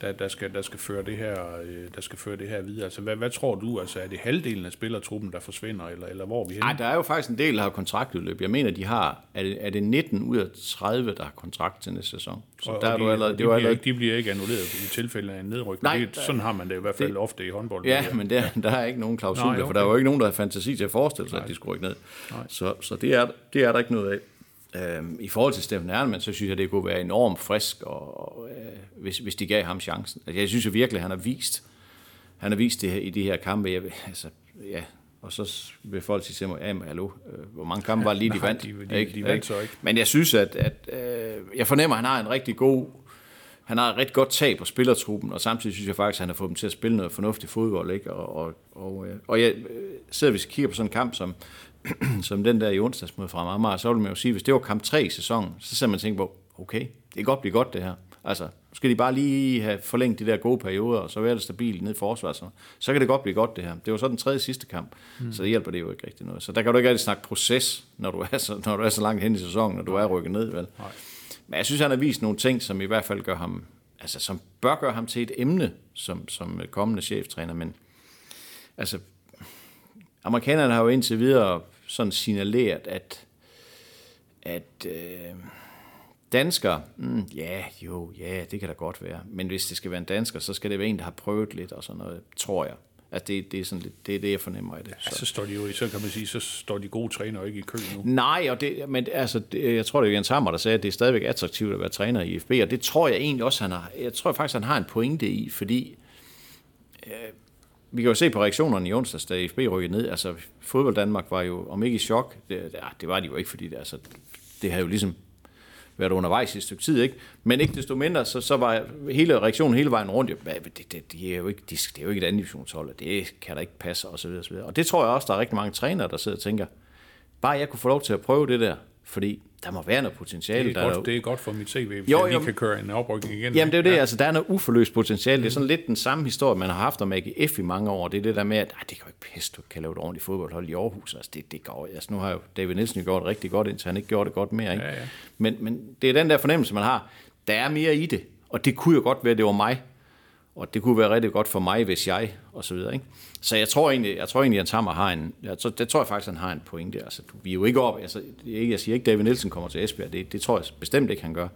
der, der, skal, der, skal føre det her, øh, der skal føre det her videre. Altså, hvad, hvad tror du? Altså, er det halvdelen af spillertruppen, der forsvinder, eller, eller hvor er vi henne? Nej, der er jo faktisk en del, der har kontraktudløb. Jeg mener, de har, er det, er det 19 ud af 30, der har kontrakt til næste sæson. Så og, der er og du de, allerede, de, det bliver allerede, ikke, de bliver ikke annulleret i tilfælde af en nedrykning. Nej, det, der- sådan har man det i hvert fald det- ofte i håndbold. Ja, men der, der er ikke nogen klausuler, Nej, for der er okay. jo ikke nogen, der har fantasi til at forestille sig, at de skulle rykke ned. Så, så det, er, det er der ikke noget af. Øhm, I forhold til Steffen Ernemann, så synes jeg, det kunne være enormt frisk, og, og, øh, hvis, hvis de gav ham chancen. Altså, jeg synes jo virkelig, han har vist, han har vist det her, i de her kampe. Jeg, altså, ja, og så vil folk sige til mig, ja, men hallo, øh, hvor mange kampe var det lige, de vandt? de- de- de vandt så ikke. Men jeg synes, at, at øh, jeg fornemmer, at han har en rigtig god han har et rigtig godt tag på spillertruppen, og samtidig synes jeg faktisk, at han har fået dem til at spille noget fornuftigt fodbold. Ikke? Og, og, og, øh, og jeg sidder, hvis vi kigger på sådan en kamp som, som den der i onsdags mod fra Amager, så vil man jo sige, hvis det var kamp 3 i sæsonen, så sidder man og tænker på, okay, det kan godt blive godt det her. Altså, nu skal de bare lige have forlænget de der gode perioder, og så være det stabilt ned i forsvaret. Så, så kan det godt blive godt det her. Det var så den tredje sidste kamp, mm. så det hjælper det jo ikke rigtig noget. Så der kan du ikke rigtig snakke proces, når du er så, når du er så langt hen i sæsonen, når du er rykket ned, vel? Nej. Men jeg synes, han har vist nogle ting, som i hvert fald gør ham, altså som bør gøre ham til et emne som, som kommende cheftræner, men altså, amerikanerne har jo indtil videre sådan signaleret, at, at øh, Dansker, mm, ja, jo, ja, det kan da godt være. Men hvis det skal være en dansker, så skal det være en, der har prøvet lidt og sådan noget, tror jeg. Altså, det, det, er sådan lidt, det er det, jeg fornemmer i det. Ja, så står de jo, så kan man sige, så står de gode trænere ikke i kø nu. Nej, og det, men altså, det, jeg tror, det er Jens Hammer, der sagde, at det er stadigvæk attraktivt at være træner i IFB, og det tror jeg egentlig også, han har, jeg tror faktisk, han har en pointe i, fordi øh, vi kan jo se på reaktionerne i onsdags, da FB rykkede ned, altså fodbold Danmark var jo, om ikke i chok, det, ja, ah, det var de jo ikke, fordi det, altså, det havde jo ligesom været undervejs i et stykke tid, ikke? Men ikke desto mindre, så, så var hele reaktionen hele vejen rundt, jo, det, det, det, de er jo ikke, det, det er jo ikke et andet divisionshold, og det kan da ikke passe, og så videre, og så videre. Og det tror jeg også, der er rigtig mange trænere, der sidder og tænker, bare jeg kunne få lov til at prøve det der, fordi der må være noget potentiale. Det er, der godt, det er godt for mit CV, hvis Jo, jeg lige kan køre en oprykning igen. Jamen det er det, ja. altså der er noget uforløst potentiale. Det er sådan lidt den samme historie, man har haft om AGF i mange år. Det er det der med, at "Ej, det kan jo ikke pisse, du kan lave et ordentligt fodboldhold i Aarhus. Altså det, det går, altså nu har jo David Nielsen jo gjort det rigtig godt, indtil han ikke gjorde det godt mere. Ikke? Ja, ja. Men, men det er den der fornemmelse, man har. Der er mere i det, og det kunne jo godt være, at det var mig. Og det kunne være rigtig godt for mig, hvis jeg, og så videre. Ikke? Så jeg tror egentlig, jeg tror egentlig, at Hammer har en, jeg tror, det tror jeg faktisk, han har en pointe. Altså, vi er jo ikke op, altså, det jeg siger ikke, David Nielsen kommer til Esbjerg, det, det tror jeg bestemt ikke, han gør.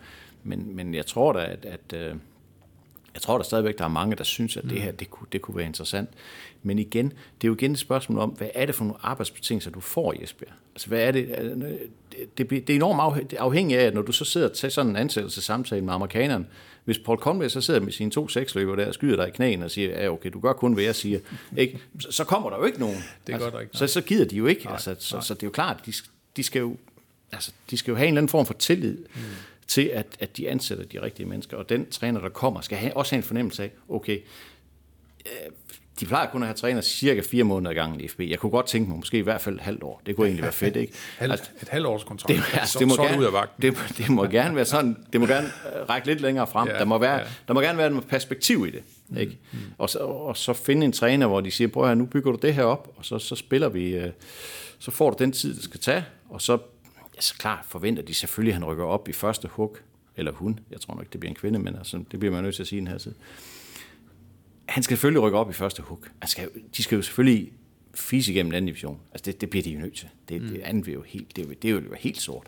Men, men jeg tror da, at, at øh, jeg tror der stadigvæk, der er mange, der synes, at det her, det kunne, det kunne være interessant. Men igen, det er jo igen et spørgsmål om, hvad er det for nogle arbejdsbetingelser, du får i Esbjerg? Altså, hvad er det? Det, det, bliver- det er enormt afhæ- det afhængigt af, at når du så sidder tager sådan en ansættelsessamtale med amerikaneren, hvis Paul Conway så sidder med sine to seksløber der og skyder dig i knæene og siger, ja okay, du gør kun, hvad jeg siger, ikke? Så, kommer der jo ikke nogen. Det gør der ikke, Så, så gider de jo ikke. altså, så, så, det er jo klart, de, de skal jo altså, de skal jo have en eller anden form for tillid mm. til, at, at de ansætter de rigtige mennesker, og den træner, der kommer, skal have, også have en fornemmelse af, okay, øh, de plejer kun at have træner cirka fire måneder i gangen i FB. Jeg kunne godt tænke mig måske i hvert fald et halvt år. Det kunne egentlig være fedt, ikke? Halv, Altså, et halvårs kontrakt. det, altså, det, må så er du ud af gerne, vagten. det, det må gerne være sådan, det må gerne øh, række lidt længere frem. Ja, der, må være, ja. der må gerne være noget perspektiv i det. Ikke? Mm, mm. Og, så, og så finde en træner, hvor de siger, prøv her, nu bygger du det her op, og så, så spiller vi, øh, så får du den tid, det skal tage, og så, ja, så klart forventer de selvfølgelig, at han rykker op i første hug, eller hun, jeg tror nok, det bliver en kvinde, men altså, det bliver man nødt til at sige den her tid. Han skal selvfølgelig rykke op i første hug. Han skal, de skal jo selvfølgelig fise igennem den anden division. Altså det, det bliver de jo nødt til. Det, det andet vil jo helt, det, det vil jo være helt sort.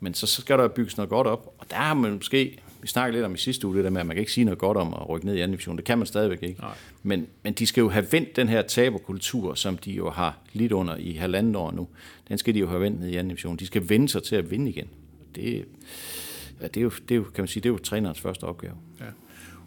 Men så, så skal der bygges noget godt op, og der har man måske, vi snakkede lidt om i sidste uge, det der med, at man kan ikke sige noget godt om at rykke ned i anden division. Det kan man stadigvæk ikke. Nej. Men, men de skal jo have vendt den her taberkultur, som de jo har lidt under i halvandet år nu. Den skal de jo have vendt ned i anden division. De skal vende sig til at vinde igen. Det, ja, det, er jo, det er jo, kan man sige, det er jo trænerens første opgave. Ja.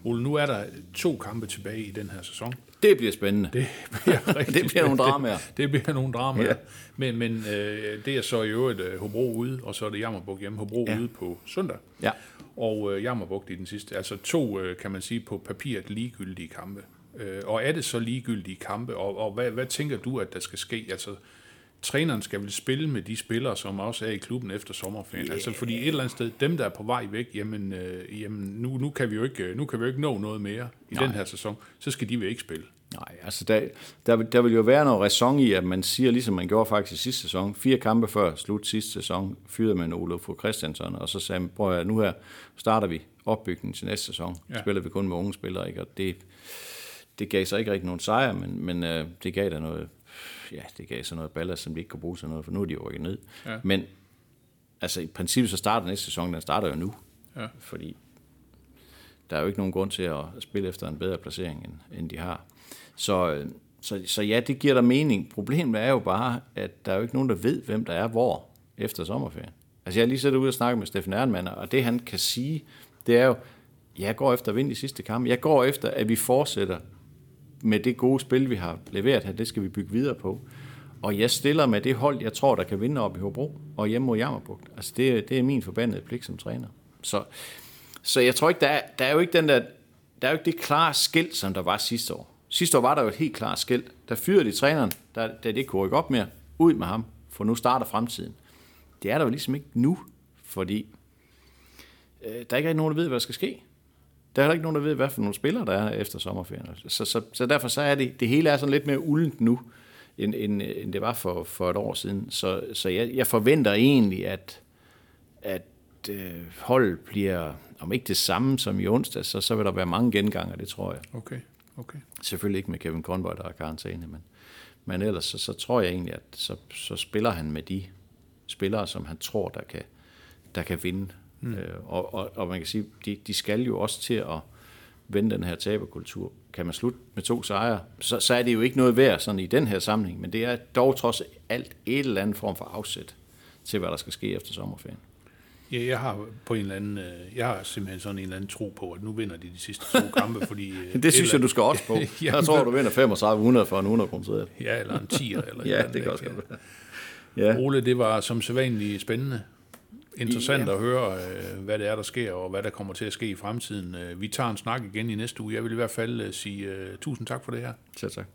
Ole, nu er der to kampe tilbage i den her sæson. Det bliver spændende. Det bliver, rigtig Det bliver nogle dramaer. Det, det bliver nogle dramaer. Ja. Men, men øh, det er så i øvrigt øh, Hobro ude, og så er det Jammerbuk hjemme. Hobro Ja. ude på søndag. Ja. Og øh, Jammerbuk i den sidste. Altså to, øh, kan man sige, på papiret ligegyldige kampe. Øh, og er det så ligegyldige kampe? Og, og hvad, hvad tænker du, at der skal ske? Altså, træneren skal vel spille med de spillere, som også er i klubben efter sommerferien. Yeah. Altså, fordi et eller andet sted, dem der er på vej væk, jamen, øh, jamen nu, nu, kan vi jo ikke, øh, nu kan vi jo ikke nå noget mere i Nej. den her sæson. Så skal de vel ikke spille. Nej, altså der, der, vil- der vil jo være noget ræson i, at man siger, ligesom man gjorde faktisk i sidste sæson, fire kampe før slut sidste sæson, fyrede man Olof Fogh Christiansen, og så sagde man, prøv at nu her starter vi opbygningen til næste sæson. Ja. Spiller vi kun med unge spillere, ikke? Og det, det gav så ikke rigtig nogen sejr, men, men øh, det gav der noget, ja, det gav så noget ballast, som de ikke kunne bruge til noget, for nu er de jo ned. Ja. Men altså i princippet så starter næste sæson, den starter jo nu, Ja. fordi der er jo ikke nogen grund til at spille efter en bedre placering, end, end de har. Så, øh, så, så ja, det giver der mening. Problemet er jo bare, at der er jo ikke nogen, der ved, hvem der er hvor efter sommerferien. Altså jeg har lige siddet ude og snakket med Steffen Ehrenmann, og det han kan sige, det er jo, jeg går efter at vinde de sidste kampe. Jeg går efter, at vi fortsætter med det gode spil, vi har leveret her. Det skal vi bygge videre på. Og jeg stiller med det hold, jeg tror, der kan vinde op i Hobro og hjemme mod Jammerbugt. Altså det, det er min forbandede pligt som træner. Så, så jeg tror ikke, der er, der er jo ikke den der, der er jo ikke det klare skilt, som der var sidste år. Sidste år var der jo et helt klart skilt. Der fyrede de træneren, der, der det ikke kunne rykke op mere. Ud med ham, for nu starter fremtiden. Det er der jo ligesom ikke nu, fordi øh, der er ikke rigtig nogen, der ved, hvad der skal ske. Der er heller ikke nogen, der ved, hvad for nogle spillere, der er efter sommerferien. Så, så, så derfor så er det, det hele er sådan lidt mere uldent nu, end, end, end det var for, for et år siden. Så, så jeg, jeg forventer egentlig, at, at øh, holdet bliver, om ikke det samme som i onsdag, så, så vil der være mange genganger, det tror jeg. Okay, okay. Selvfølgelig ikke med Kevin Conboy, der er karantæne, men, men ellers så, så tror jeg egentlig, at så, så spiller han med de spillere, som han tror, der kan, der kan vinde Mm. Øh, og, og, og man kan sige, de, de skal jo også til at vende den her taberkultur. Kan man slutte med to sejre, så, så er det jo ikke noget værd sådan i den her samling, men det er dog trods alt et eller andet form for afsæt til, hvad der skal ske efter sommerferien. Ja, jeg har på en eller anden, øh, jeg har simpelthen sådan en eller anden tro på, at nu vinder de de sidste to kampe, fordi... øh, Det synes jeg, du skal også på. Ja, Jeg tror, du vinder 3500 for en 100 kroner Ja, eller en 10'er, eller Ja, det kan også godt være. Ja. Ole, det var som sædvanligt spændende. Interessant Ja. at høre, øh, hvad det er, der sker, og hvad der kommer til at ske i fremtiden. Øh, Vi tager en snak igen i næste uge. Jeg vil i hvert fald øh, sige uh, tusind tak for det her. Selv tak.